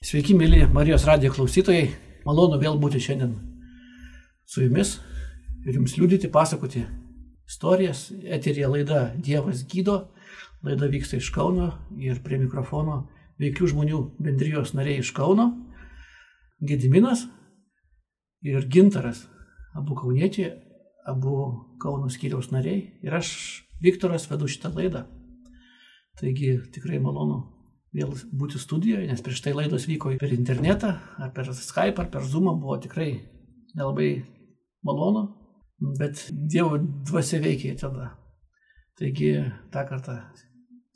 Sveiki, mėly Marijos radijo klausytojai. Malonu vėl būti šiandien su jumis ir jums liūdyti, pasakoti istorijas. Eterija laida Dievas gydo. Laida vyksta iš Kauno ir prie mikrofono veikių žmonių bendrijos nariai iš Kauno. Gediminas ir Gintaras. Abu kauniečiai, abu Kauno skyriaus nariai. Ir aš, Viktoras, vedu šitą laidą. Taigi tikrai malonu vėl būti studijoje, nes prieš tai laidos vyko per internetą, ar per Skype, ar per Zoom, buvo tikrai nelabai malonu, bet Dievo dvasia veikia tada. Taigi tą kartą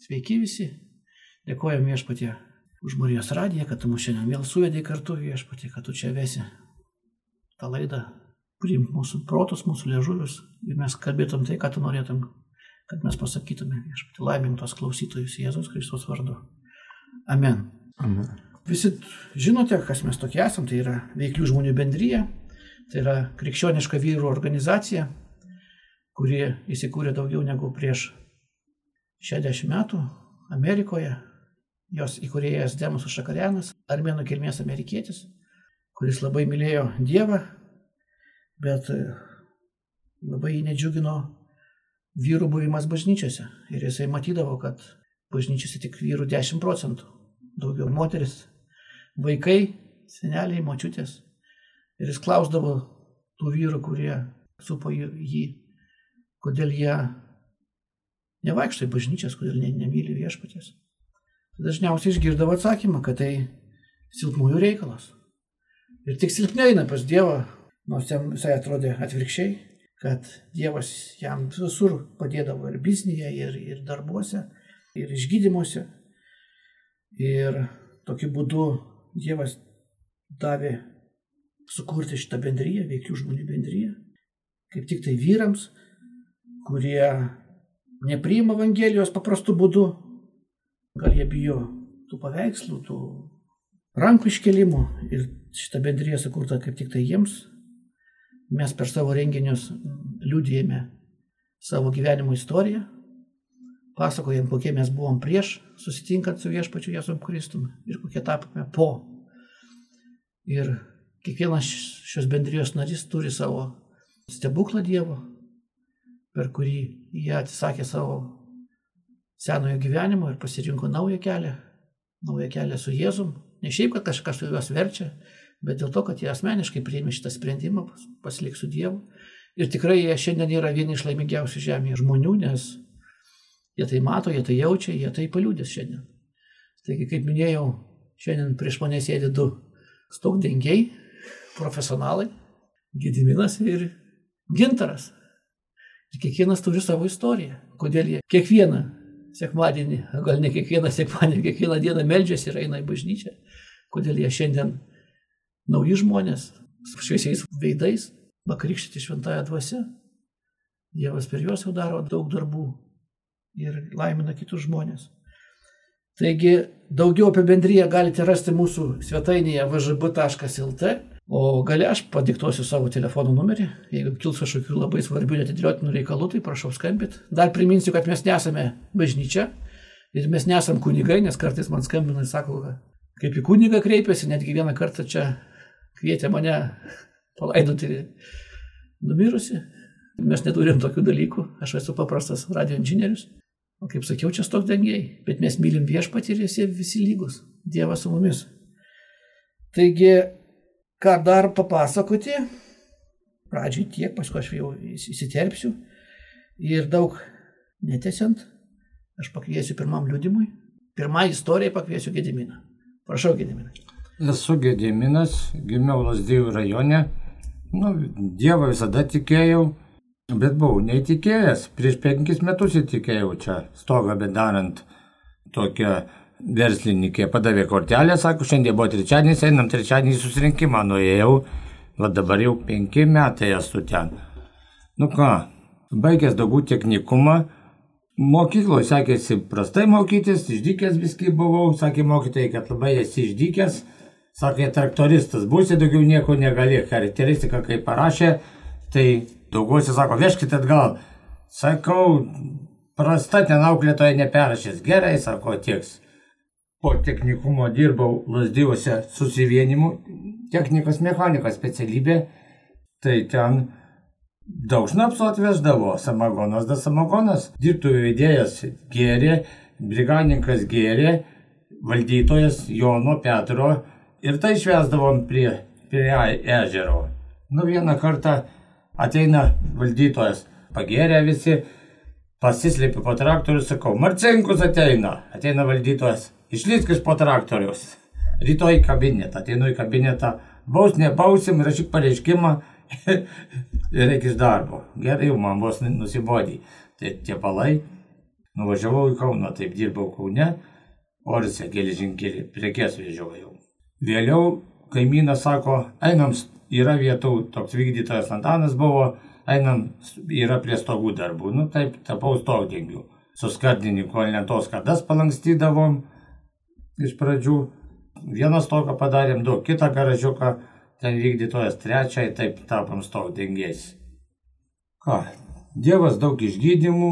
sveiki visi, dėkojame viešpatie už Marijos radiją, kad tu mus šiandien vėl suvedai kartu viešpatie, kad tu čia vesi tą laidą, priimk mūsų protus, mūsų liežuvius ir mes kalbėtum tai, ką tu norėtum kad mes pasakytume viešpatį laimintos klausytojus Jėzus Kristus vardu. Amen. Amen. Visi žinote, kas mes tokie esame, tai yra veiklių žmonių bendryje, tai yra krikščioniška vyrų organizacija, kuri įsikūrė daugiau negu prieš 60 metų Amerikoje. Jos įkūrėjas Demas Šakarianas, armėnų kilmės amerikietis, kuris labai mylėjo Dievą, bet labai jį nedžiugino vyrų buvimas bažnyčiose. Ir jisai matydavo, kad bažnyčiose tik vyrų 10 procentų, daugiau moteris, vaikai, seneliai, močiutės. Ir jis klausdavo tų vyrų, kurie supo jį, kodėl jie nevaikšto į bažnyčias, kodėl ne, nemyli viešpatės. Dažniausiai išgirdavo atsakymą, kad tai silpnųjų reikalas. Ir tik silpniai eina pas Dievą, nors jam visai atrodė atvirkščiai, kad Dievas jam visur padėdavo ir biznėje, ir, ir darbuose, ir išgydymuose. Ir tokiu būdu Dievas davė sukurti šitą bendryją, veikių žmonių bendryją, kaip tik tai vyrams, kurie nepriima Evangelijos paprastu būdu, gal jie bijo tų paveikslų, tų rankų iškelimų ir šitą bendryją sukurta kaip tik tai jiems. Mes per savo renginius liūdėjame savo gyvenimo istoriją, pasakojam, kokie mes buvom prieš susitinkant su viešpačiu Jėzum Kristumi ir kokie tapome po. Ir kiekvienas šios bendrijos narys turi savo stebuklą Dievo, per kurį jie atsisakė savo senojo gyvenimo ir pasirinko naują kelią, naują kelią su Jėzum. Ne šiaip, kad kažkas juos verčia, bet dėl to, kad jie asmeniškai priėmė šitą sprendimą, pasilik su Dievu. Ir tikrai jie šiandien yra vieni iš laimingiausių žemėje žmonių, nes Jie tai mato, jie tai jaučia, jie tai paliūdės šiandien. Taigi, kaip minėjau, šiandien prieš mane sėdi du stokdengiai, profesionalai, Gediminas ir Gintaras. Ir kiekvienas turi savo istoriją. Kodėl jie kiekvieną sekmadienį, gal ne kiekvieną sekmadienį, kiekvieną dieną meldžiasi ir eina į bažnyčią. Kodėl jie šiandien nauji žmonės, su šviesiais veidais, vakarykštyti šventąją dvasę. Dievas per juos jau daro daug darbų ir laimina kitus žmonės. Taigi daugiau apie bendryją galite rasti mūsų svetainėje vžb.lt, o gali aš padiktuosiu savo telefono numerį. Jeigu kils kažkokių labai svarbių netidėliotinų reikalų, tai prašau skambit. Dar priminsiu, kad mes nesame bažnyčia ir mes nesam kunigai, nes kartais man skambina ir sako, kaip į kunigą kreipiasi, netgi vieną kartą čia kvietė mane palaidoti numirusi. Mes neturim tokių dalykų, aš esu paprastas radio inžinierius. Kaip sakiau, čia stok dengiai, bet mes mylim viešpatį ir jie visi lygus. Dievas su mumis. Taigi, ką dar papasakoti, pradžiai tiek, paskui aš jau įsiterpsiu. Ir daug netesiant, aš pakviesiu pirmam liūdimui. Pirmą istoriją pakviesiu Gediminą. Prašau, Gediminą. Esu Gediminas, gimiau Lasdėjų rajone. Nu, Dievą visada tikėjau Bet buvau neįtikėjęs. Prieš penkis metus įtikėjau čia stogą bedarant tokią verslininkė. Padavė kortelę, sako, šiandien buvo trečiadienis, einam trečiadienį susirinkimą, nuėjau. Va dabar jau penki metai esu ten. Nu ką, baigęs daugų technikumą, mokykloje sekėsi prastai mokytis, išdykęs viski buvau, sakė mokytojai, kad labai esi išdykęs, sakė traktoristas, būsi daugiau nieko negali, charakteristika kaip parašė, tai Daugiausiai sako, vežkite atgal. Sakau, prasta ten auklėtoja neperašys. Gerai, sako, tieks. po technikumo dirbau Lasdyvose susivienimu, technikos mechanikas specialybė, tai ten daug šnapso atveždavo, samagonas da samagonas, dirbtuvių vedėjas gėrė, brigadininkas gėrė, valdytojas Jono Petro ir tai švesdavom prie, prie ežero. Nu vieną kartą ateina valdytojas, pagėrė visi, pasislėpė po traktorių, sakau, Marcinkus ateina, ateina valdytojas, išlysk iš po traktorius, rytoj į kabinetą, ateinu į kabinetą, baus nebausim, rašyk pareiškimą ir reikia iš darbo. Gerai, jau man vos nusibodį. Tai tie palai, nuvažiavau į Kauną, taip dirbau Kaune, Orise geležinkelį, prekes vežiojau. Vėliau kaimynas sako, einam, yra vietų, toks vykdytojas Antanas buvo, einam, yra prie stogų darbų. Nu taip, tapau stogdengiu. Su skardininku, kol lentos kardas palankstydavom iš pradžių. Vieną stogą padarėm, du, kitą garažiuką, ten vykdytojas trečiai, taip tapom stogdengiais. Ką, Dievas daug išgydymų,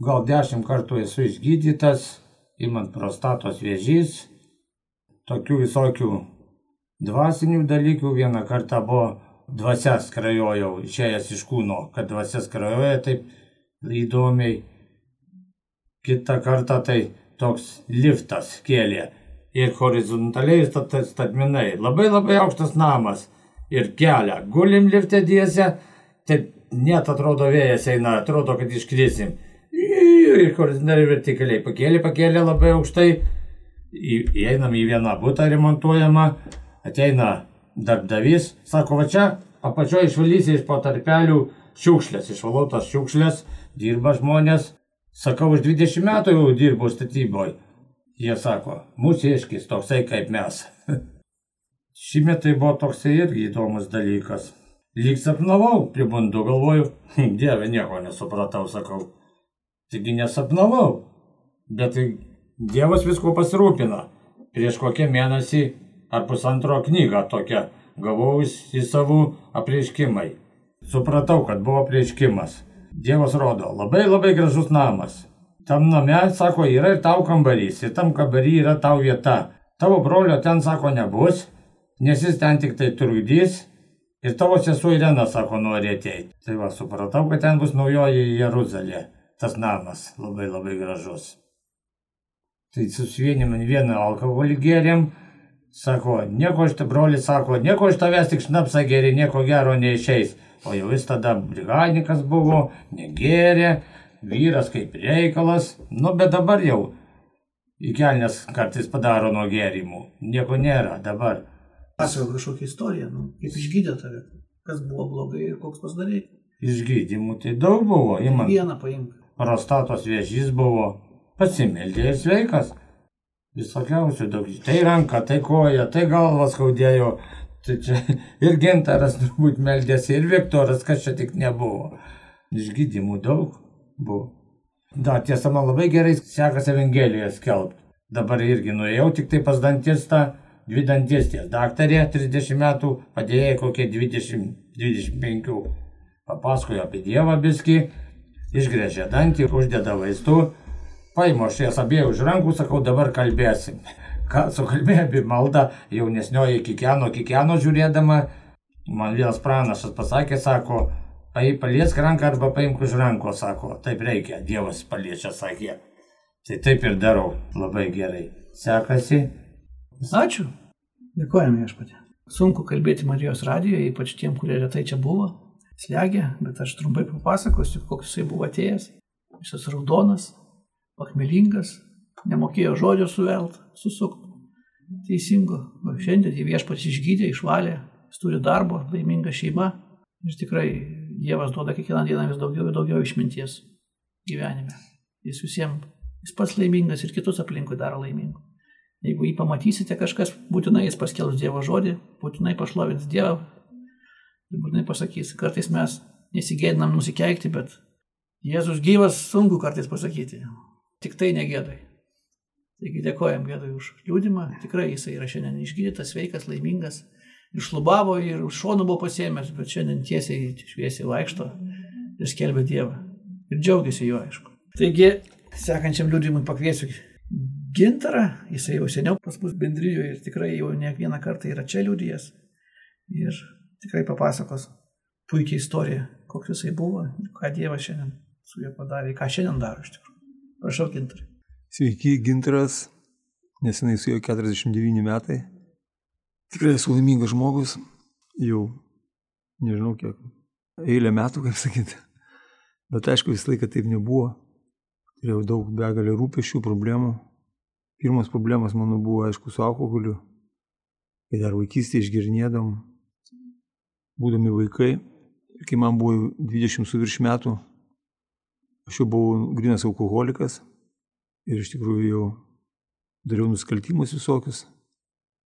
gal dešimt kartų esu išgydytas, imant prostatos vėžys, tokių visokių dvasinių dalykų. Vieną kartą buvo dvasias krajojau, išėjęs iš kūno, kad dvasias krajoja taip įdomiai. Kitą kartą tai toks liftas kėlė ir horizontaliai statmenai. Labai labai aukštas namas ir kelia. Gulim liftė dėse, taip net atrodo vėjas eina, atrodo, kad iškrisim. Ir horizontaliai vertikaliai pakėlė, pakėlė labai aukštai. Įeinam į vieną būtą remontuojamą, ateina darbdavys, sako, va čia apačioje išvalysi iš po tarpelių šiukšlės, išvalau tas šiukšlės, dirba žmonės. Sakau, už 20 metų jau dirbu statyboje. Jie sako, mūsieškis toksai kaip mes. Šimet tai buvo toksai irgi įdomus dalykas. Lyg sapnavau, pribundu, galvoju, hm, dieve, nieko nesupratau, sakau. Taigi nesapnavau, bet tai Dievas visko pasirūpina. Prieš kokią mėnesį ar pusantro knygą tokią gavau į savų apreiškimai. Supratau, kad buvo apreiškimas. Dievas rodo, labai labai gražus namas. Tam name, sako, yra ir tau kambarys, ir tam kambarį yra tau vieta. Tavo brolio ten, sako, nebus, nes jis ten tik tai trukdys. Ir tavo sesuo Irena, sako, nori ateiti. Tai va, supratau, kad ten bus naujoji Jeruzalė. Tas namas labai labai gražus. Tai susivienim vieną alkoholį gėrėm. Sako, nieko iš to broli, sako, nieko iš tavęs tik šnapsa geri, nieko gero neišeis. O jau jis tada brigadininkas buvo, negerė, vyras kaip reikalas, nu bet dabar jau į kelnes kartais padaro nuo gėrimų. Nieko nėra dabar. Pasakok kažkokią istoriją, nu, kaip išgydė tave, kas buvo blogai ir koks pasidarė. Išgydymų tai daug buvo, įman. Vieną paimk. Prostatos vėžys buvo, pasimeldė ir sveikas. Visokiausių daug. Tai ranka, tai koja, tai galvas skaudėjo. Tai čia ir gintaras turbūt meldėsi, ir Viktoras, kas čia tik nebuvo. Išgydymų daug buvo. Da, tiesa, man labai gerai sekasi Evangeliją skelbti. Dabar irgi nuėjau tik tai pas dantistą, dvi dantistės. Daktarė 30 metų, padėjai kokie 20-25. Papasakojo apie Dievą biski, išgrėžė dantį, uždeda vaistų, paimo aš jas abiejų už rankų, sakau, dabar kalbėsim. Ką sukalbėjo apie maldą, jaunesnioji kikeno, kikeno žiūrėdama, man vienas pranašas pasakė, sako, paliesk ranką arba paimk už rankos, sako, taip reikia, Dievas paliečia, sakė. Tai taip ir darau, labai gerai. Sekasi. Ačiū. Dėkojame viešpatė. Sunku kalbėti Marijos radijoje, ypač tiem, kurie retai čia buvo, slegia, bet aš trumpai papasakosiu, koks jisai buvo atėjęs. Visas raudonas, pakmelingas, nemokėjo žodžio suvelt, susukti. Teisingo. Šiandien jį viešpats išgydė, išvalė, jis turi darbo, laiminga šeima. Ir tikrai Dievas duoda kiekvieną dieną vis daugiau ir daugiau išminties gyvenime. Jis visiems, jis pats laimingas ir kitus aplinkui daro laimingu. Jeigu jį pamatysite kažkas, būtinai jis paskelbs Dievo žodį, būtinai pašlovins Dievą ir būtinai pasakys. Kartais mes nesigėdinam nusikeikti, bet Jėzus gyvas sunku kartais pasakyti. Tik tai negėdai. Taigi dėkojam Gėdui už liūdimą. Tikrai jisai yra šiandien išgydytas, sveikas, laimingas išlubavo ir šonų buvo pasėmęs, bet šiandien tiesiai šviesiai vaikšto ir skelbia Dievą. Ir džiaugiasi juo, aišku. Taigi, sekančiam liūdimui pakviesiu gintarą, jisai jau seniau pas mus bendryjoje ir tikrai jau ne vieną kartą yra čia liūdėjęs. Ir tikrai papasakos puikiai istoriją, koks jisai buvo ir ką Dievas šiandien su juo padarė, ką šiandien daro iš tikrųjų. Prašau, gintarai. Sveiki, gintaras, nesenai su juo 49 metai. Tikrai esu laimingas žmogus, jau nežinau kiek, eilę metų, kaip sakyti. Bet aišku, visą laiką taip nebuvo. Turėjau daug begalę rūpešių, problemų. Pirmas problemas mano buvo, aišku, su alkoholiu. Kai dar vaikystėje išgirnėdam, būdami vaikai, kai man buvo 20 su virš metų, aš jau buvau grinas alkoholikas ir iš tikrųjų jau dariau nusikaltimus visokius.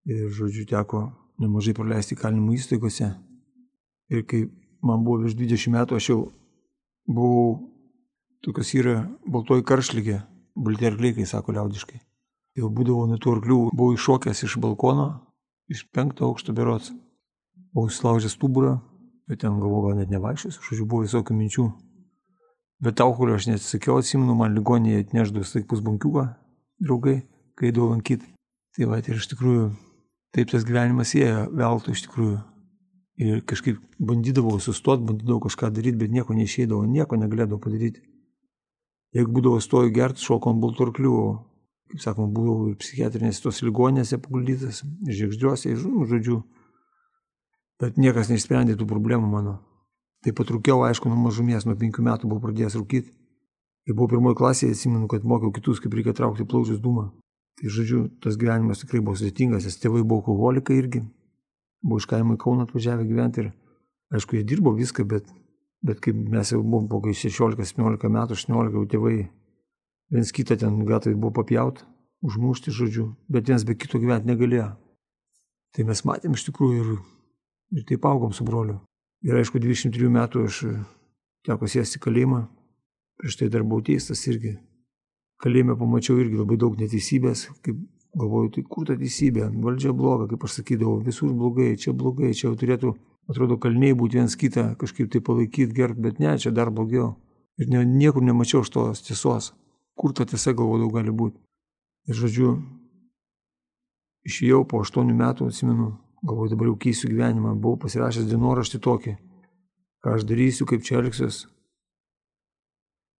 Ir, žodžiu, teko nemažai praleisti kalinimo įstaigose. Ir kai man buvo virš 20 metų, aš jau buvau, tokios yra baltoji karšlygė, balti arkliai, kai sako liaudiškai. Jau būdavau nuo tų arklių, buvau iššokęs iš balkono, iš penkto aukšto berots. Buvau įsilaužęs stuburą, bet ten galvoju, gal net nevaikščiosiu, žodžiu, buvo visokių minčių. Bet alkoholio aš neatsisakiau, atsimenu, man ligonėje atneždavo staik pusbankiuką, draugai, kai eidavau lankyti. Tai va, ir iš tikrųjų, taip tas gyvenimas ėjo, veltui iš tikrųjų. Ir kažkaip bandydavau sustot, bandydavau kažką daryti, bet nieko neišeidavo, nieko negalėdavau padaryti. Jeigu būdavo stoju gert, šoko ant balturklių, kaip sakoma, buvau ir psichiatrinėse tos ligonėse paguldytas, ir žiegždžiuose, ir žodžiu. Bet niekas neišsprendė tų problemų mano. Tai patrūkiau, aišku, nuo mažumės, nuo penkių metų buvau pradėjęs rūkyti. Kai buvau pirmoji klasėje, atsimenu, kad mokiau kitus, kaip reikia traukti plaučius dūmą. Tai žodžiu, tas gyvenimas tikrai buvo sudėtingas, nes tėvai buvo alkoholikai irgi. Buvo iš kaimo į Kauną atvažiavę gyventi ir, aišku, jie dirbo viską, bet, bet kaip mes jau buvom po 16-17 metų, 18, jau tėvai viens kitą ten gatvai buvo papjauti, užmušti, žodžiu, bet vienas be kito gyventi negalėjo. Tai mes matėm iš tikrųjų ir, ir taip augom su broliu. Ir aišku, 23 metų aš teko sėsti kalėjimą, prieš tai dar buvau teistas irgi. Kalėjime pamačiau irgi labai daug neteisybės, kaip galvoju, tai kur ta teisybė, valdžia bloga, kaip aš sakydavau, visur blogai, čia blogai, čia jau turėtų, atrodo, kalniai būti viens kitą kažkaip tai palaikyti, gerbti, bet ne, čia dar blogiau. Ir ne, niekur nemačiau aš tos tiesos, kur ta tiesa galvodavau gali būti. Ir žodžiu, išėjau po aštuonių metų, atsimenu, Galvoju, dabar jau keisiu gyvenimą. Buvau pasirašęs dienoraštį tokį, ką aš darysiu, kaip čia elgsiuos.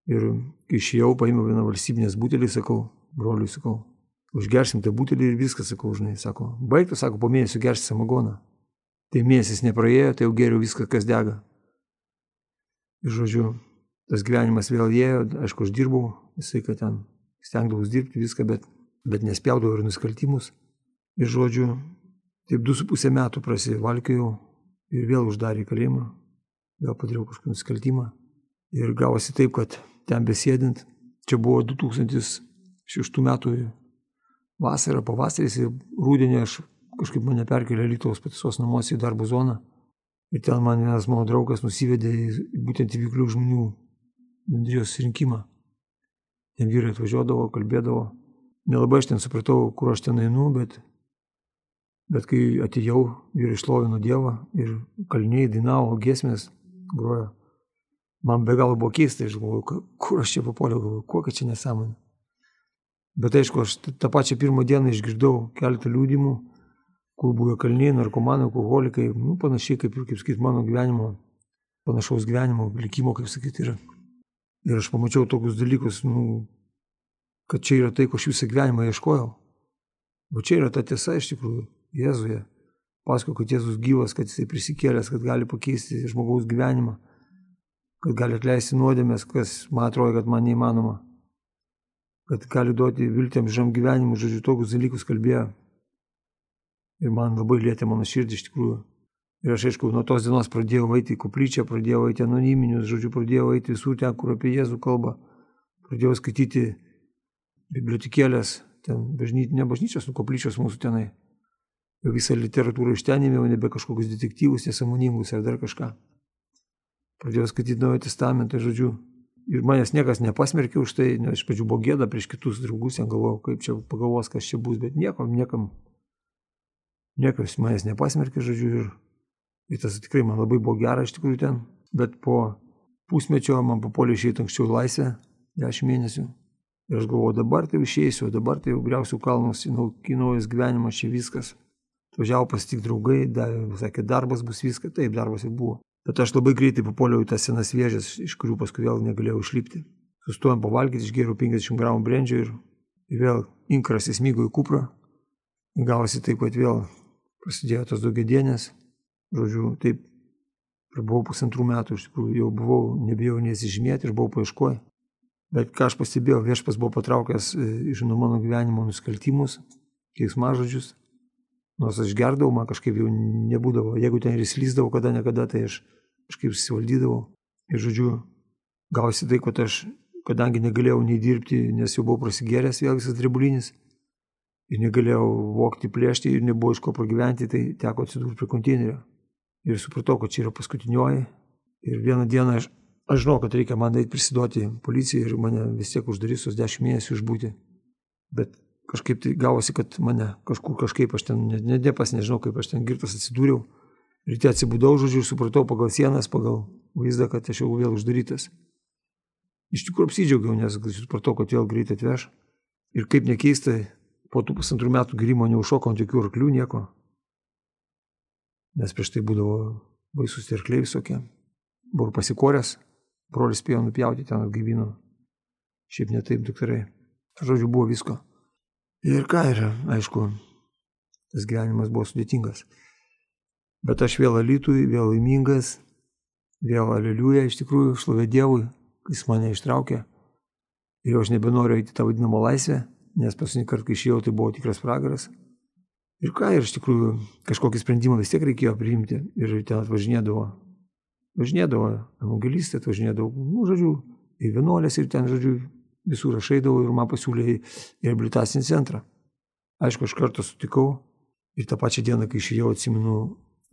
Ir išėjau, paėmiau vieną valstybinės butelį, sakau, broliui, sakau, užgersim tą butelį ir viskas, sakau, žinai, sako, baigtų, sako, po mėnesio gersi samagoną. Tai mėnesis nepraėjo, tai jau geriau viską, kas dega. Ir žodžiu, tas gyvenimas vėl ėjo, aišku, aš dirbau, visai, kad ten stengdavau dirbti viską, bet, bet nespjaudavau ir nusikaltimus. Ir žodžiu, Taip du su pusę metų prasivalkiau ir vėl uždarė į kalėjimą, vėl padariau kažkokį nusikaltimą. Ir gavosi taip, kad ten besėdint, čia buvo 2006 metų vasara, pavasaris ir rūdienį aš kažkaip mane perkelė Lietuvos pataisos namuose į darbo zoną. Ir ten man vienas mano draugas nusivedė būtent į vyklių žmonių bendrijos rinkimą. Ten vyrai atvažiuodavo, kalbėdavo. Nelabai aš ten supratau, kur aš ten einu, bet Bet kai atėjau, vyrai šlovino Dievą ir kalniai dainavo giesmės, grojo. Man be galo buvo keista, aš galvoju, kur aš čia papuoliau, galvoju, kokia čia nesąmonė. Bet aišku, aš tą pačią pirmą dieną išgirdau keletą liūdimų, kur buvo kalniai, narkomanai, alkoholikai, nu, panašiai kaip ir, kaip sakyti, mano gyvenimo, panašaus gyvenimo, likimo, kaip sakyti. Ir, ir aš pamačiau tokius dalykus, nu, kad čia yra tai, ko aš visą gyvenimą ieškojau. O čia yra ta tiesa iš tikrųjų. Jėzuje. Paskui, kad Jėzus gyvas, kad jisai prisikėlęs, kad gali pakeisti žmogaus gyvenimą, kad gali atleisti nuodėmės, kas man atrodo, kad man neįmanoma, kad gali duoti viltėm žam gyvenimui, žodžiu, tokius dalykus kalbėjo. Ir man labai lietė mano širdį iš tikrųjų. Ir aš, aišku, nuo tos dienos pradėjau eiti į koplyčią, pradėjau eiti anoniminius, žodžiu, pradėjau eiti visur ten, kur apie Jėzų kalba. Pradėjau skaityti bibliotekėlės, ten bažnyč, ne bažnyčios, nu koplyčios mūsų tenai visą literatūrą iš ten ėmiau, nebe kažkokius detektyvus, nesąmoningus ar dar kažką. Pradėjau skaityti Naują Testamentą, žodžiu. Ir manęs niekas nepasmerkė už tai, nes iš pradžių buvo gėda prieš kitus draugus, ten galvojau, kaip čia pagalvos, kas čia bus, bet nieko, niekam, niekas manęs nepasmerkė, žodžiu, ir, ir tas tikrai man labai buvo gera iš tikrųjų ten, bet po pusmečio man papuolė išeiti anksčiau laisvę, dešimt mėnesių, Ir aš galvoju, dabar tai išeisiu, dabar tai jau griausiu kalnus, į naujas gyvenimas, čia viskas. Važiavau pasitik draugai, davė, sakė, darbas bus viskas, taip, darbas ir buvo. Bet aš labai greitai papuoliau į tas senas vėžės, iš kurių paskui vėl negalėjau išlipti. Sustojom pavalgyti, išgėriau 50 gramų brendžio ir, ir vėl inkras įsmygo į kuprą. Gavosi taip, kad vėl prasidėjo tos daugiadienės. Žodžiu, taip ir buvau pusantrų metų, iš tikrųjų jau buvau, nebijau nesižymėti ir buvau paieškoję. Bet ką aš pastebėjau, viešpas buvo patraukęs e, iš nuo mano gyvenimo nusikaltimus, keiksmažodžius. Nors aš gerdavau, man kažkaip jau nebūdavo. Jeigu ten ir įslyzdavau kada nekada, tai aš kažkaip susivaldydavau. Ir žodžiu, gausi tai, kad aš, kadangi negalėjau nei dirbti, nes jau buvau prasigėręs vėl visas drebulinis, ir negalėjau vokti, plėšti, ir nebuvo iš ko pragyventi, tai teko atsidurti prie konteinerio. Ir supratau, kad čia yra paskutinioji. Ir vieną dieną aš Aš žinau, kad reikia man eiti prisiduoti policijai ir mane vis tiek uždarys tos dešimt mėnesių išbūti. Bet kažkaip tai gavosi, kad mane kažkur kažkaip aš ten, nedepas, nežinau, kaip aš ten girtas atsidūriau. Ryte atsibudau, žodžiu, ir supratau pagal sienas, pagal vaizdą, kad aš jau vėl uždarytas. Iš tikrųjų apsidžiaugiau, nes supratau, kad vėl greit atveš. Ir kaip nekeista, po tų pusantrų metų grimo neužšoko ant jokių arklių nieko. Nes prieš tai būdavo baisus arkliai visokie. Buvau pasikoręs, brolis spėjo nupjauti ten atgaivino. Šiaip ne taip, daktarai. Žodžiu, buvo visko. Ir ką yra, aišku, tas gyvenimas buvo sudėtingas. Bet aš vėl alytui, vėl laimingas, vėl aleliuja, iš tikrųjų, šlovė Dievui, jis mane ištraukė. Ir aš nebenoriu eiti tą vadinamą laisvę, nes paskutinį kartą, kai išėjau, tai buvo tikras pragaras. Ir ką, ir iš tikrųjų, kažkokį sprendimą vis tiek reikėjo priimti. Ir ten atvažinėdavo važinėdavo, evangelistė atvažinėdavo, nu, žodžiu, į vienuolės ir ten, žodžiu, visur aš eidavau ir man pasiūlė į rehabilitacinį centrą. Aišku, aš kartą sutikau ir tą pačią dieną, kai išėjau, atsimenu,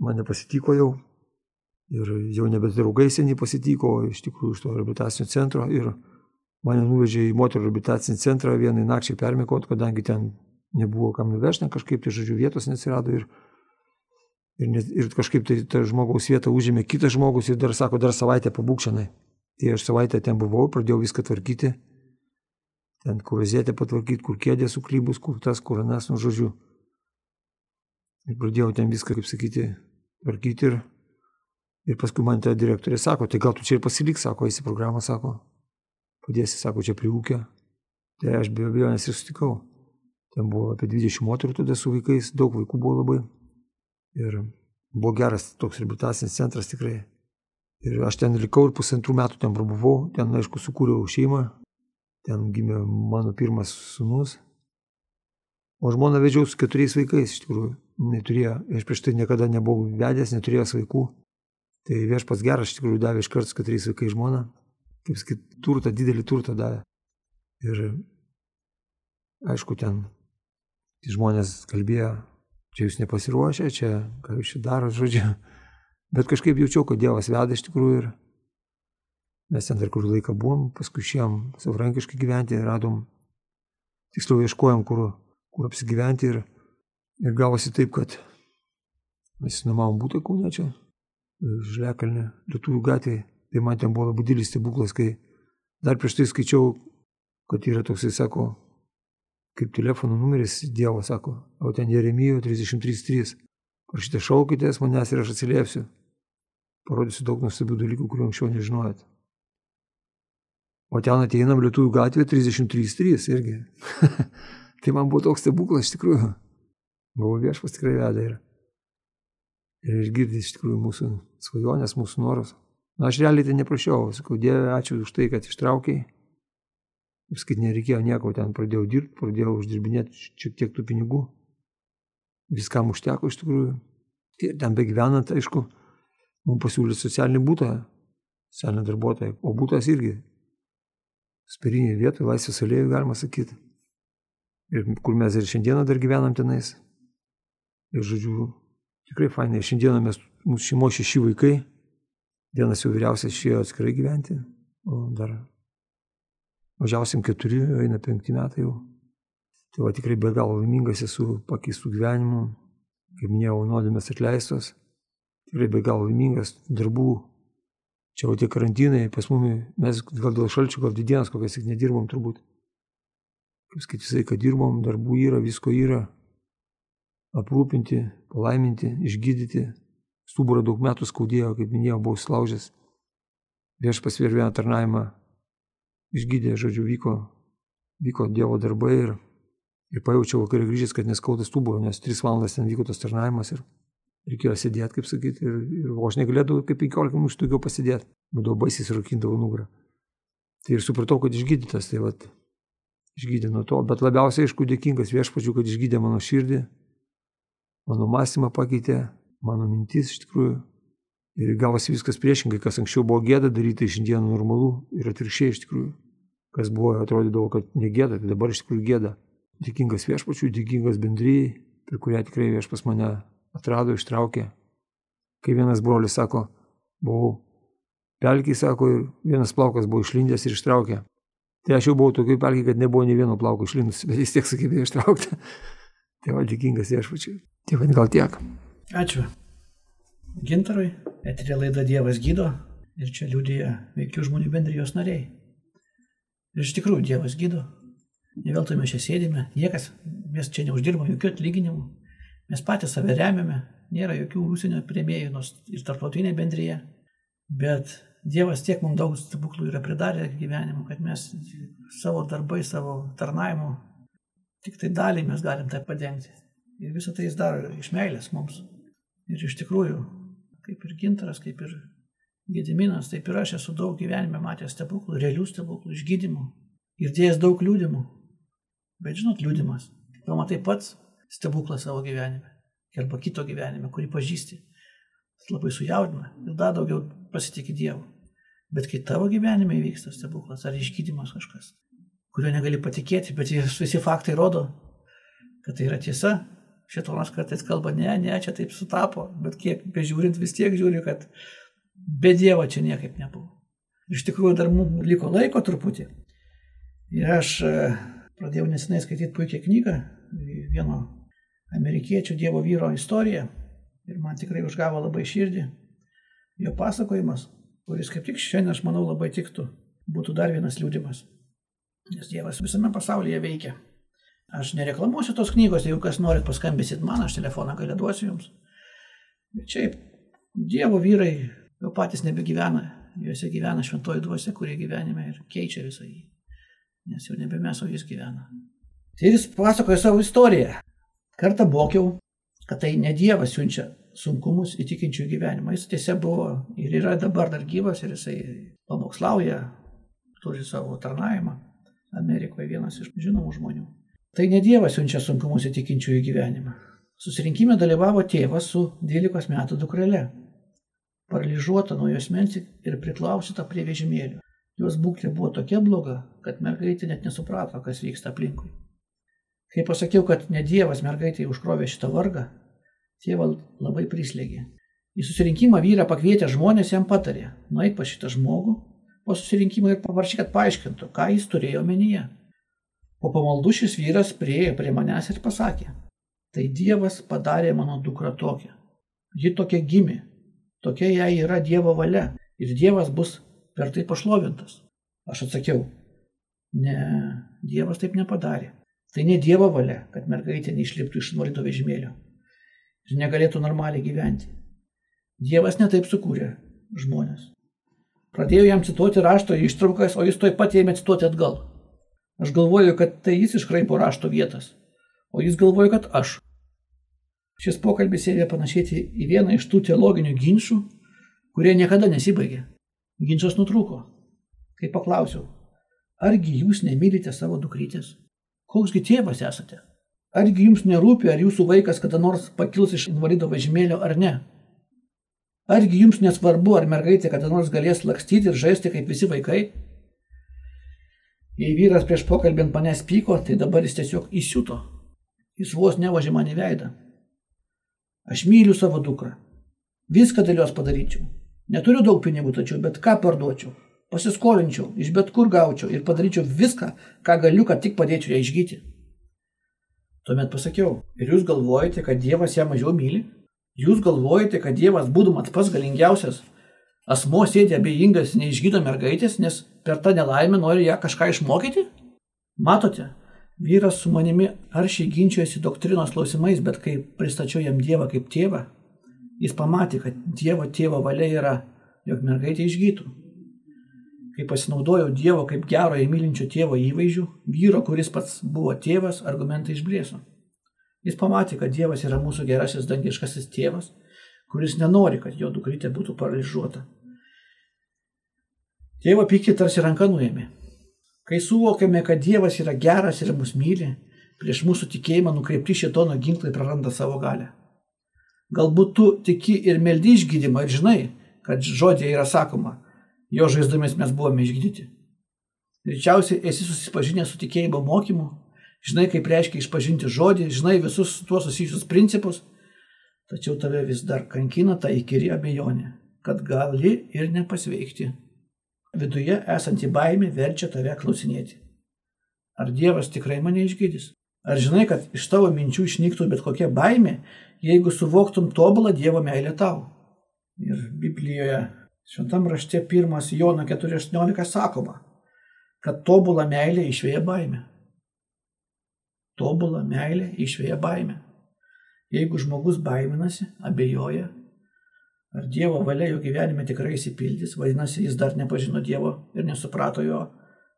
mane pasitiko jau ir jau nebe draugai seniai pasitiko, iš tikrųjų iš to rehabilitacinio centro ir mane nuvežė į moterų rehabilitacinį centrą vienai nakčiai permikot, kadangi ten nebuvo kam nuvežti, kažkaip tai, žodžiu, vietos neatsirado ir Ir, net, ir kažkaip tai ta žmogaus vietą užėmė kitas žmogus ir dar sako, dar savaitę pabūkšanai. Tai aš savaitę ten buvau, pradėjau viską tvarkyti. Ten kur azėtę patvarkyti, kur kėdė suklybus, kur tas, kur anas, nu žodžiu. Ir pradėjau ten viską, kaip sakyti, tvarkyti. Ir, ir paskui man ta direktorė sako, tai gal tu čia ir pasilik, sako, eisi programą, sako. Padėsi, sako, čia prie ūkio. Tai aš be abejo nes ir sutikau. Ten buvo apie 20 moterų tada su vaikais, daug vaikų buvo labai. Ir buvo geras toks rehabilitacinis centras tikrai. Ir aš ten likau ir pusantrų metų ten prabuvau, ten, aišku, sukūriau šeimą, ten gimė mano pirmas sunus. O žmona vedžiau su keturiais vaikais, iš tikrųjų, neturėjo, aš prieš tai niekada nebuvau vedęs, neturėjęs vaikų. Tai viešpas geras, iš tikrųjų, davė iš karto su keturiais vaikais žmoną, kaip sakyt, turtą, didelį turtą davė. Ir aišku, ten žmonės kalbėjo čia jūs nepasiruošę, čia ką jūs čia darot, žodžiu. Bet kažkaip jaučiau, kad Dievas veda iš tikrųjų ir mes ten dar kur laiką buvom, paskui išėjom savarankiškai gyventi, radom, tiksliau ieškojom, kur, kur apsigyventi ir, ir gavosi taip, kad mes nuomavom būtą kūnę čia, Žlekalne, Lietuvų gatvėje. Tai man ten buvo labai didelis stebuklas, kai dar prieš tai skaičiau, kad yra toksai, sako, kaip telefono numeris Dievo sako, o ten Jeremijo 33.3. Prašyti šaukitės manęs ir aš atsiliepsiu. Parodysiu daug nuostabių dalykų, kurių anksčiau nežinojot. O ten ateinam Lietuvų gatvė 33.3 irgi. tai man buvo toks stebuklas iš tikrųjų. Buvo viešpas tikrai veda ir, ir išgirdė iš tikrųjų mūsų svajonės, mūsų norus. Na, aš realiai tai neprašiau, sakau, Dieve, ačiū už tai, kad ištraukiai Viskai nereikėjo nieko, ten pradėjau dirbti, pradėjau uždirbinėti šiek tiek tų pinigų. Viskam užteko iš tikrųjų. Ir ten begyvenant, aišku, mums pasiūlė socialinį būtą, socialinį darbuotoją, o būtas irgi sparinėje vietoje, laisvės alėjų, galima sakyti. Ir kur mes ir šiandieną dar gyvenam tenais. Ir žodžiu, tikrai fainai. Šiandieną mes, mūsų šeimo šeši vaikai, vienas jau vyriausias išėjo atskirai gyventi, o dar Mažiausiam keturi, eina penkti metai jau. Tai va tikrai be galo laimingas esu pakeistų gyvenimų, kaip minėjau, nuodėmės atleistos. Tikrai be galo laimingas darbų. Čia jau tie karantinai, pas mumi, mes gal dėl šalčio, gal didienos kokias tik nedirbom turbūt. kaip sakyti, visai, kad dirbom, darbų yra, visko yra. Aprūpinti, palaiminti, išgydyti. Stuburą daug metų skaudėjo, kaip minėjau, buvau slaužęs. Viešpas ir vieną tarnavimą išgydė, žodžiu, vyko, vyko Dievo darbai ir, ir pajaučiau vakarį grįžęs, kad neskauda stuburo, nes 3 valandas ten vyko tas tarnavimas ir reikėjo sėdėti, kaip sakyti, ir, ir o aš negalėdavau kaip 15 minučių daugiau pasidėti, būdavo baisiai surakindavo nugarą. Tai ir supratau, kad išgydytas, tai vad, išgydė nuo to, bet labiausiai, aišku, dėkingas viešpačiu, kad išgydė mano širdį, mano mąstymą pakeitė, mano mintis iš tikrųjų. Ir gavosi viskas priešingai, kas anksčiau buvo gėda daryti, šiandien normalu ir atvirkščiai iš tikrųjų. Kas buvo, atrodydavo, kad negėda, tai dabar iš tikrųjų gėda. Dėkingas viešpačiu, dėkingas bendryjai, per kurią tikrai viešpas mane atrado, ištraukė. Kai vienas brolis sako, buvau pelkiai, sako, ir vienas plaukas buvo išlindęs ir ištraukė. Tai aš jau buvau tokiai pelkiai, kad nebuvo nei vieno plauko išlindus, bet jis tiek sugebėjo ištraukti. tai va, dėkingas viešpačiu. Tai va, gal tiek. Ačiū. Gintarui, eterė laida Dievas gydo ir čia liūdėja veikių žmonių bendrijos nariai. Ir iš tikrųjų Dievas gydo. Ne veltui mes čia sėdime, niekas, mes čia neuždirbame jokių atlyginimų, mes patys save remiame, nėra jokių užsienio prieimėjų, nors ir tarptautinė bendryje, bet Dievas tiek mums daug stebuklų yra pridarę gyvenimu, kad mes savo darbai, savo tarnavimu, tik tai dalį mes galim tai padengti. Ir visą tai jis daro iš meilės mums. Ir iš tikrųjų, kaip ir Gintaras, kaip ir Gediminas, taip ir aš esu daug gyvenime matęs stebuklų, realių stebuklų, išgydymų ir dėjęs daug liūdimų. Bet žinot, liūdimas, pamatai pats stebuklą savo gyvenime, arba kito gyvenime, kurį pažįsti. Tai labai sujaudina ir dar daugiau pasitikė Dievu. Bet kai tavo gyvenime įvyksta stebuklas ar išgydymas kažkas, kurio negali patikėti, bet visi faktai rodo, kad tai yra tiesa, Šitonas kartais kalba, ne, ne, čia taip sutapo, bet kiek bežiūrint vis tiek žiūri, kad be Dievo čia niekaip nebuvo. Iš tikrųjų dar mums liko laiko truputį. Ir aš e, pradėjau nesenai skaityti puikią knygą, vieno amerikiečių Dievo vyro istoriją. Ir man tikrai užgavo labai širdį jo pasakojimas, kuris kaip tik šiandien, aš manau, labai tiktų. Būtų dar vienas liūdimas. Nes Dievas visame pasaulyje veikia. Aš nereklamuosiu tos knygos, jeigu kas norit paskambinsit man, aš telefoną galę duosiu jums. Bet šiaip Dievo vyrai jau patys nebegyvena, juose gyvena šventoji dvasia, kurie gyvenime ir keičia visą jį. Nes jau nebe mes, o jis gyvena. Tai jis pasakoja savo istoriją. Kartą mokiau, kad tai ne Dievas siunčia sunkumus įtikinčių gyvenimą. Jis tiesiog buvo ir yra dabar dar gyvas ir jisai pamokslauja, turi savo tarnavimą. Amerikoje vienas iš žinomų žmonių. Tai ne Dievas siunčia sunkumus įtikinčiųjų gyvenimą. Susirinkime dalyvavo tėvas su 12 metų dukrele, paralyžiuota nuo jos mensi ir priklausyta prie vežimėlio. Jos būklė buvo tokia bloga, kad mergaitė net nesuprato, kas vyksta aplinkui. Kai pasakiau, kad ne Dievas mergaitai užkrovė šitą vargą, tėva labai prislėgė. Į susirinkimą vyrą pakvietę žmonės jam patarė, nueik pa šitą žmogų po susirinkimo ir paprašyk, kad paaiškintų, ką jis turėjo omenyje. Po pamaldų šis vyras priejo prie manęs ir pasakė, tai Dievas padarė mano dukrą tokią. Ji tokia gimė, tokia jai yra Dievo valia ir Dievas bus per tai pašlovintas. Aš atsakiau, ne, Dievas taip nepadarė. Tai ne Dievo valia, kad mergaitė neišliptų iš invalido vežimėlio ir negalėtų normaliai gyventi. Dievas netaip sukūrė žmonės. Pradėjau jam cituoti rašto ištraukas, o jis toj pat ėmė cituoti atgal. Aš galvoju, kad tai jis iškraipo rašto vietas, o jis galvoja, kad aš. Šis pokalbis ėmė panašėti į vieną iš tų teologinių ginčių, kurie niekada nesibaigė. Ginčas nutrūko. Kai paklausiau, argi jūs nemylite savo dukrytės? Koksgi tėvas esate? Argi jums nerūpi, ar jūsų vaikas kada nors pakils iš invalido vežimėlio ar ne? Argi jums nesvarbu, ar mergaitė kada nors galės lakstyti ir žaisti kaip visi vaikai? Jei vyras prieš pokalbį ant manęs pyko, tai dabar jis tiesiog įsiuto. Jis vos nevažė man į veidą. Aš myliu savo dukrą. Viską dėl jos padaryčiau. Neturiu daug pinigų, tačiau bet ką parduočiau. Pasiskolinčiau, iš bet kur gaučiau ir padaryčiau viską, ką galiu, kad tik padėčiau ją išgyti. Tuomet pasakiau, ir jūs galvojate, kad Dievas ją mažiau myli? Jūs galvojate, kad Dievas, būdamas pats galingiausias, asmo sėdi abejingas neišgydo mergaitės, nes per tą nelaimę nori ją kažką išmokyti? Matote, Vyras su manimi aršiai ginčiojosi doktrinos klausimais, bet kai pristačiau jam Dievą kaip tėvą, jis pamatė, kad Dievo tėvo valia yra, jog mergaitė išgytų. Kai pasinaudojau Dievo kaip gero įmylinčio tėvo įvaizdžių, vyro, kuris pats buvo tėvas, argumentai išblėso. Jis pamatė, kad Dievas yra mūsų gerasis dangiškasis tėvas, kuris nenori, kad jo dukrytė būtų paralyžiuota. Tėvo pykį tarsi ranka nuėmė. Kai suvokiame, kad Dievas yra geras ir mus myli, prieš mūsų tikėjimą nukreipti šitono ginklai praranda savo galę. Galbūt tu tiki ir meldi išgydymą ir žinai, kad žodėje yra sakoma, jo žaizdomis mes buvome išgydyti. Greičiausiai esi susipažinęs su tikėjimo mokymu, žinai, kaip reiškia išpažinti žodį, žinai visus tuo susijusius principus, tačiau tave vis dar kankina ta įkyri abejonė, kad gali ir nepasveikti. Viduje esanti baimė verčia tave klausinėti. Ar Dievas tikrai mane išgydys? Ar žinai, kad iš tavo minčių išnyktų bet kokia baimė, jeigu suvoktum tobulą Dievo meilę tau? Ir Biblijoje, šventam rašte 1 Jono 4.18 sakoma, kad tobulą meilę išvėja baimė. Tobulą meilę išvėja baimė. Jeigu žmogus baiminasi, abejoja, Ar Dievo valia jo gyvenime tikrai įsipildys, vadinasi, jis dar nepažino Dievo ir nesuprato jo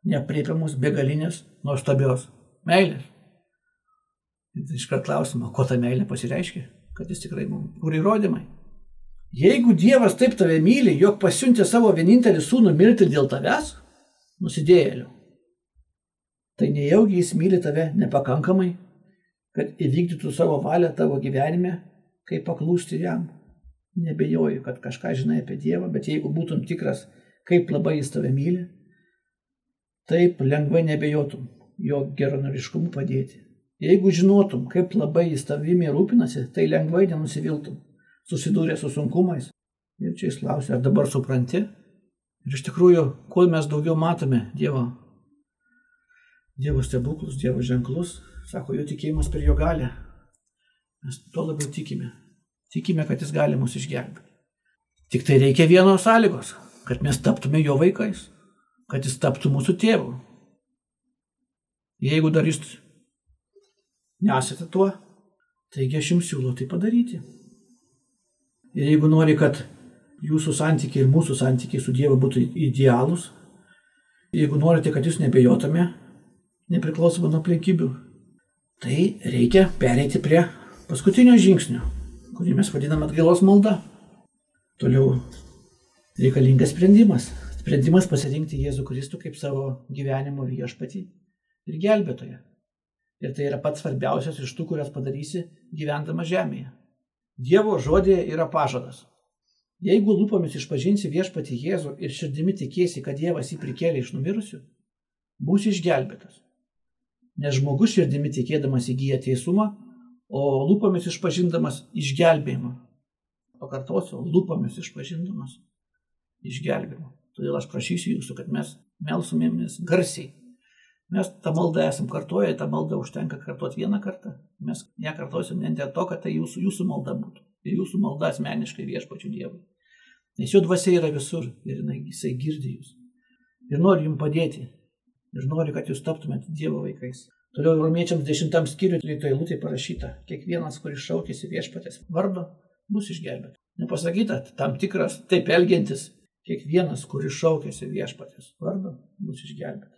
nepriepiamus begalinės nuostabios meilės. Ir iškart klausimą, ko ta meilė pasireiškia, kad jis tikrai mums kur įrodymai. Jeigu Dievas taip tave myli, jog pasiuntė savo vienintelį sūnų mirti dėl tavęs, nusidėjėlių, tai nejaugi jis myli tave nepakankamai, kad įvykdytų savo valią tavo gyvenime, kaip paklūsti jam. Nebejoju, kad kažką žinai apie Dievą, bet jeigu būtum tikras, kaip labai jis tave myli, taip lengvai nebejotum jo geronoriškumu padėti. Jeigu žinotum, kaip labai jis tavimi rūpinasi, tai lengvai nenusiviltum, susidūrė su sunkumais. Ir čia jis klausia, ar dabar supranti? Ir iš tikrųjų, kuo mes daugiau matome Dievo, Dievo stebuklus, Dievo ženklus, sako, jo tikėjimas per jo galę, mes tuo labiau tikime. Tikime, kad jis gali mus išgelbėti. Tik tai reikia vienos sąlygos, kad mes taptume jo vaikais, kad jis taptų mūsų tėvu. Jeigu dar jūs nesate tuo, taigi aš jums siūlau tai padaryti. Ir jeigu nori, kad jūsų santykiai ir mūsų santykiai su Dievu būtų idealūs, jeigu norite, kad jūs nebejotume, nepriklausomai nuo aplinkybių, tai reikia pereiti prie paskutinio žingsnio kurį mes vadiname atgailos malda. Toliau reikalingas sprendimas. Sprendimas pasirinkti Jėzų Kristų kaip savo gyvenimo viešpatį ir gelbėtoją. Ir tai yra pats svarbiausias iš tų, kurias padarysi gyvendama žemėje. Dievo žodėje yra pažadas. Jeigu lūpomis išpažinsi viešpatį Jėzų ir širdimi tikėsi, kad Dievas jį prikėlė iš numirusių, būsi išgelbėtas. Nes žmogus širdimi tikėdamas įgyja teisumą, o lūpomis išpažindamas išgelbėjimą. Pakartosiu, lūpomis išpažindamas išgelbėjimą. Todėl aš prašysiu jūsų, kad mes melsumėmės garsiai. Mes tą maldą esam kartuoję, tą maldą užtenka kartuoti vieną kartą. Mes ją kartuosim ne dėl to, kad tai jūsų, jūsų malda būtų. Ir jūsų malda asmeniškai viešpačiu Dievui. Nes jo dvasia yra visur ir jisai girdi jūs. Ir nori jums padėti. Ir nori, kad jūs taptumėte Dievo vaikais. Toliau romiečiams dešimtam skyriui lyto eilutė parašyta, kiekvienas, kuris šaukėsi viešpatės vardo, bus išgelbėtas. Nepasakyta tam tikras taip elgiantis, kiekvienas, kuris šaukėsi viešpatės vardo, bus išgelbėtas.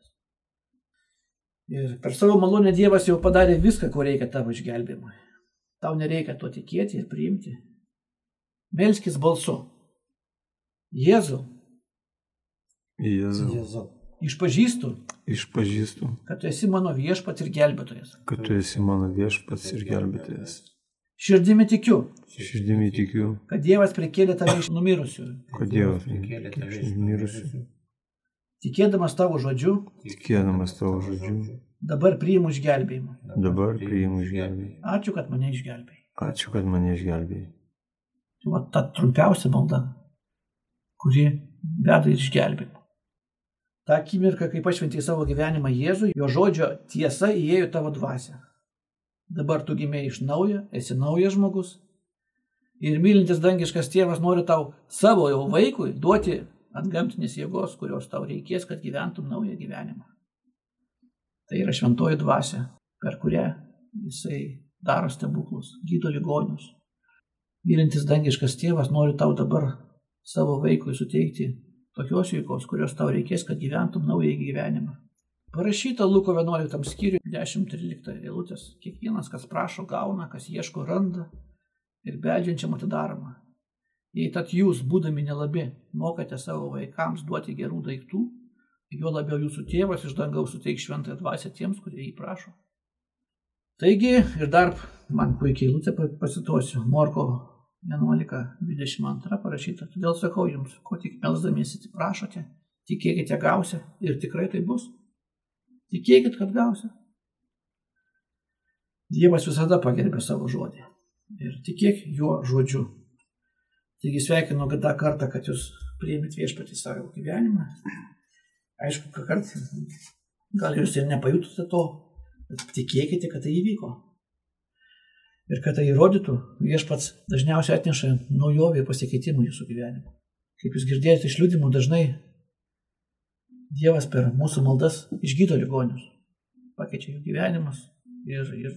Ir per savo malonę Dievas jau padarė viską, ko reikia tavo išgelbėjimui. Tau nereikia to tikėti ir priimti. Melskis balsu. Jėzau. Jėzau. Jėzau. Išpažįstu, Išpažįstu, kad tu esi mano viešpats ir gelbėtojas. kad tu esi mano viešpats ir gelbėtojas. Širdimi tikiu, Širdimi tikiu, kad Dievas prikėlė tave iš numirusių. kad Dievas Prikėlė tave iš iš mirusių, Tikėdamas tavo žodžiu, tikėdamas tavo žodžiu, dabar priimu išgelbėjimą. dabar priimu išgelbėjimą. Ačiū, kad mane išgelbėjai. Ačiū, kad mane išgelbėjai. Tai va ta trumpiausia malda, kuri veda į išgelbėjimą. Ta akimirka, kai pašventėjai savo gyvenimą Jėzui, jo žodžio tiesa įėjo tavo dvasę. Dabar tu gimėjai iš naujo, esi naujas žmogus. Ir mylintis dangiškas tėvas nori tau savo jau vaikui duoti antgamtinės jėgos, kurios tau reikės, kad gyventum naują gyvenimą. Tai yra šventoji dvasia, per kurią jisai daro stebuklus, gydo ligonius. Mylintis dangiškas tėvas nori tau dabar savo vaikui suteikti tokios veikos, kurios tau reikės, kad gyventum naują gyvenimą. Parašyta Luko 11 skyriui 10-13 eilutės. Kiekvienas, kas prašo, gauna, kas ieško, randa ir beldžiančiam atidaroma. Jei tad jūs, būdami nelabi, mokate savo vaikams duoti gerų daiktų, juo labiau jūsų tėvas iš dangaus suteiks šventąją dvasę tiems, kurie jį prašo. Taigi, ir dar man puikiai lūtė pasituosiu, Morko 11.22 parašyta, todėl sakau jums, ko tik melzdamiesi prašote, tikėkite gausia ir tikrai tai bus. Tikėkit, kad gausi. Dievas visada pagerbė savo žodį. Ir tikėk juo žodžiu. Taigi sveikinu tą kartą, kad jūs priėmėt viešpatį savo gyvenimą. Aišku, kad kartą gal jūs ir nepajutote to, bet tikėkite, kad tai įvyko. Ir kad tai įrodytų, viešpats dažniausiai atneša naujovį ir pasikeitimų jūsų gyvenime. Kaip jūs girdėjote iš liūdimų, dažnai Dievas per mūsų maldas išgydo ligonius, pakeičia jų gyvenimus ir, ir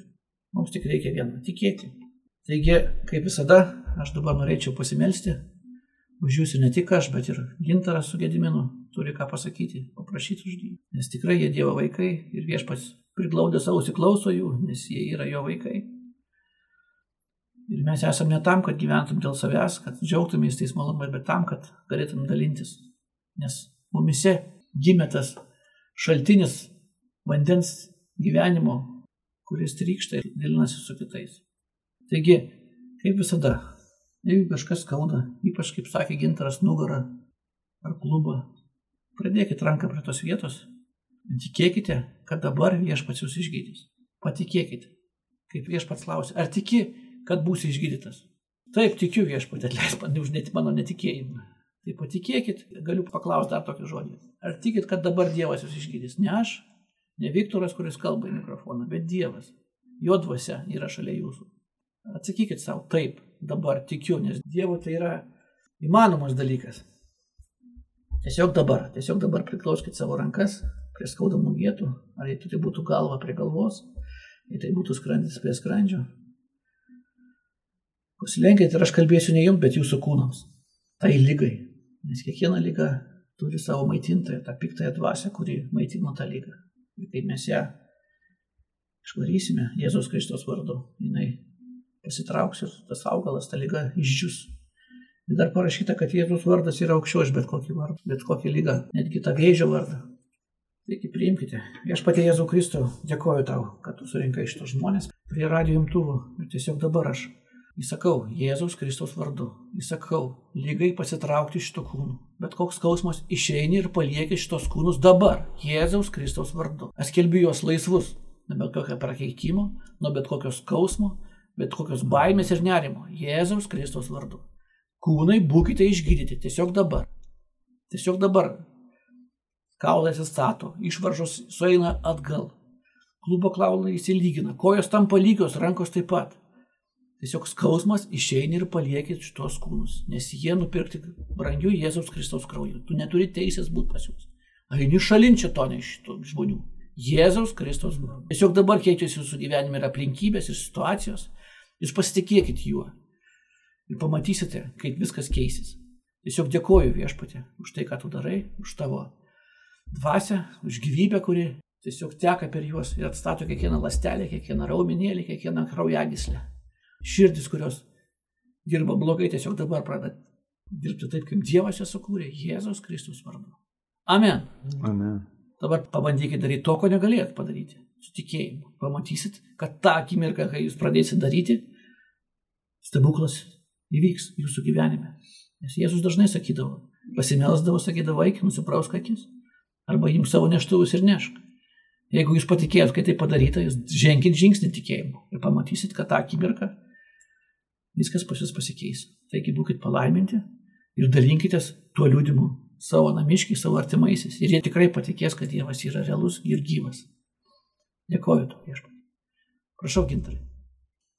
mums tik reikia vieno - tikėti. Taigi, kaip visada, aš dabar norėčiau pasimelsti už jūs ir ne tik aš, bet ir gintaras su Gediminu turi ką pasakyti, paprašyti už jį. Nes tikrai jie Dievo vaikai ir viešpats priglaudė savo įsiklauso jų, nes jie yra jo vaikai. Ir mes esame ne tam, kad gyventum dėl savęs, kad džiaugtumės tais malonumais, bet tam, kad galėtum dalintis. Nes mumise gimė tas šaltinis vandens gyvenimo, kuris trykšta ir dalinasi su kitais. Taigi, kaip visada, jeigu kažkas skauda, ypač kaip sakė gintaras nugarą ar klubą, pradėkit ranką prie tos vietos ir tikėkite, kad dabar viešpats jūs išgydys. Patikėkite, kaip viešpats klausia, ar tiki, kad būsi išgydytas? Taip, tikiu viešpatė, atleisk man už net mano netikėjimą. Tai patikėkit, galiu paklausti dar tokį žodį. Ar tikit, kad dabar Dievas jūs išgydys? Ne aš, ne Viktoras, kuris kalba į mikrofoną, bet Dievas. Jo dvasia yra šalia jūsų. Atsakykit savo, taip, dabar tikiu, nes Dievo tai yra įmanomas dalykas. Tiesiog dabar, tiesiog dabar priklauskit savo rankas prie skaudamų vietų, ar jei tai būtų galva prie galvos, jei tai būtų skrandis prie skrandžio. Pasilenkit ir aš kalbėsiu ne jums, bet jūsų kūnams. Tai lygai, Nes kiekviena lyga turi savo maitintoją, tą piktąją dvasę, kuri maitino tą lygą. Ir kai mes ją išvarysime Jėzaus Kristos vardu, jinai pasitrauks ir tas augalas, ta lyga išdžius. Ir dar parašyta, kad Jėzaus vardas yra aukščiau už bet kokį vardą, bet kokią lygą, netgi tą vėžio vardą. Taigi priimkite. Aš pati Jėzau Kristau dėkoju tau, kad tu surinkai šitos žmonės prie radio imtuvų. Ir tiesiog dabar aš Įsakau Jėzaus Kristaus vardu. Įsakau lygai pasitraukti iš to kūnų. Bet koks skausmas išeini ir palieki šitos kūnus dabar Jėzaus Kristaus vardu. Aš kelbiu juos laisvus nuo bet kokio prakeikimo, nuo bet kokio skausmo, bet kokios baimės ir nerimo. Jėzaus Kristaus vardu. Kūnai būkite išgydyti tiesiog dabar. Tiesiog dabar. Kaulai atsistato, išvaržos sueina atgal. Klubo kaulai įsilygina, kojos tampa lygios, rankos taip pat. Tiesiog skausmas išeini ir paliekit šitos kūnus, nes jie nupirkti brangių Jėzaus Kristaus krauju. Tu neturi teisės būti pas juos. Aini šalinčia to ne iš šitų žmonių. Jėzaus Kristaus. Tiesiog dabar keičiasi jūsų gyvenime ir aplinkybės, ir situacijos. Jūs pasitikėkit juo. Ir pamatysite, kaip viskas keisis. Tiesiog dėkoju viešpatė už tai, ką tu darai, už tavo dvasę, už gyvybę, kuri tiesiog teka per juos ir atstato kiekvieną lastelę, kiekvieną raumenėlį, kiekvieną kraujagyslę širdis, kurios dirba blogai, tiesiog dabar pradeda dirbti taip, kaip Dievas jas sukūrė, Jėzaus Kristus vardu. Amen. Amen. Dabar pabandykite daryti to, ko negalėjot padaryti. Su tikėjimu. Pamatysit, kad tą akimirką, kai jūs pradėsite daryti, stebuklas įvyks jūsų gyvenime. Nes Jėzus dažnai sakydavo, pasimelsdavo, sakydavo, eik, nusiprausk akis. Arba jums savo neštuvus ir nešk. Jeigu jūs patikėjot, kai tai padaryta, jūs ženkit žingsnį tikėjimu ir pamatysit, kad tą akimirką viskas pas jūs pasikeis. Taigi būkite palaiminti ir dalinkitės tuo liūdimu savo namiškiai, savo artimaisiais. Ir jie tikrai patikės, kad Dievas yra realus ir gyvas. Dėkoju to viešpatį. Prašau, gintarai.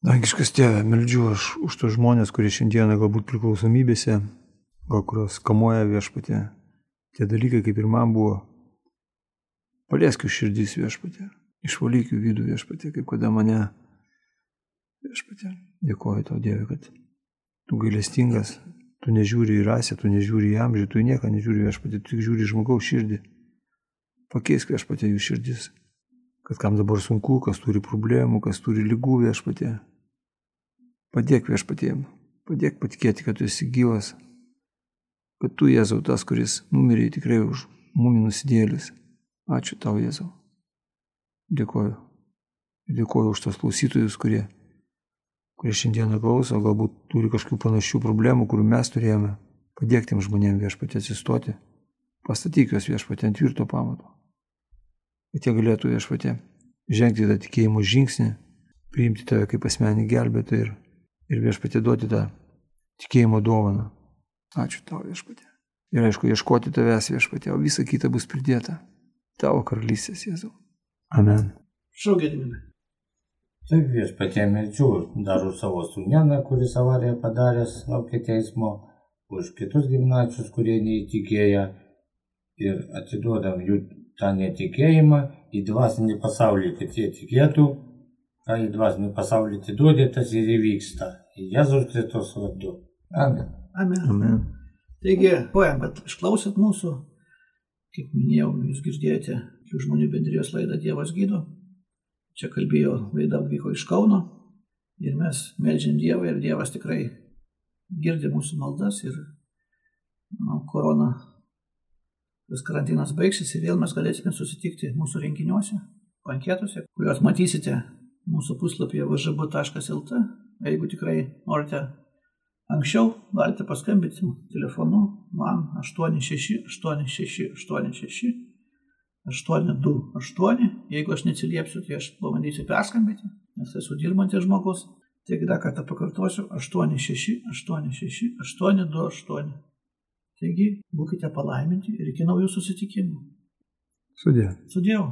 Dangiškas tėve, meldžiu aš už tos žmonės, kurie šiandieną galbūt priklausomybėse, gal kurios kamuoja viešpatė. Tie dalykai, kaip ir man buvo, Paliesk jų širdys viešpatė. Išvalyk jų vidų viešpatė, kaip kada mane viešpatė. Dėkoju tau Dievui, kad tu gailestingas, tu nežiūri į rasę, tu nežiūri į amžių, tu į nieką nežiūri viešpatė, tu tik žiūri žmogaus širdį. Pakeisk viešpatė jų širdis, kad kam dabar sunku, kas turi problemų, kas turi lygų viešpatė. Padėk viešpatėm, padėk patikėti, kad tu esi gyvas, kad tu Jėzau tas, kuris numirė tikrai už mumi nusidėlius. Ačiū tau, Jėzau. Dėkoju. Dėkoju už tos klausytojus, kurie, kurie šiandieną klauso, galbūt turi kažkokių panašių problemų, kurių mes turėjome. Padėk tiem žmonėm viešpatė atsistoti. Pastatyk juos viešpatė ant tvirto pamato. Kad jie galėtų viešpatė žengti tą tikėjimo žingsnį, priimti tave kaip asmenį gelbėtoją ir, ir viešpatė duoti tą tikėjimo dovaną. Ačiū tau viešpatė. Ir aišku, ieškoti tavęs viešpatė, o visa kita bus pridėta. Tavo karalystės Jėzau. Amen. Šaugėdimai. Taip viešpatie melčių dar už savo sunieną, kuris avariją padaręs laukia teismo, už kitus gimnačius, kurie neįtikėja ir atiduodam jų tą netikėjimą į dvasinį pasaulį, kad jie tikėtų, ką į dvasinį pasaulį atiduodė, tas ir įvyksta. Į Jėzaus Kristus vardu. Amen. Amen. Amen. Taigi, pojam, kad išklausėt mūsų, kaip minėjau, jūs girdėjote žmonių bendrijos laidą Dievas gydo. Čia kalbėjo, laida vyko iš Kauno ir mes melžiam Dievą ir Dievas tikrai girdi mūsų maldas ir nu, korona, tas karantinas baigsis ir vėl mes galėsime susitikti mūsų renginiuose, banketuose, kuriuos matysite mūsų puslapyje vžb.lt. Jeigu tikrai norite Anksčiau galite paskambinti telefonu man 86 86 86 828. Jeigu aš neatsiliepsiu, tai aš pabandysiu perskambinti, nes esu dirbantis žmogus. Taigi dar kartą pakartosiu 86 86 828. Taigi būkite palaiminti ir iki naujų susitikimų. Sudė. Su Dievu.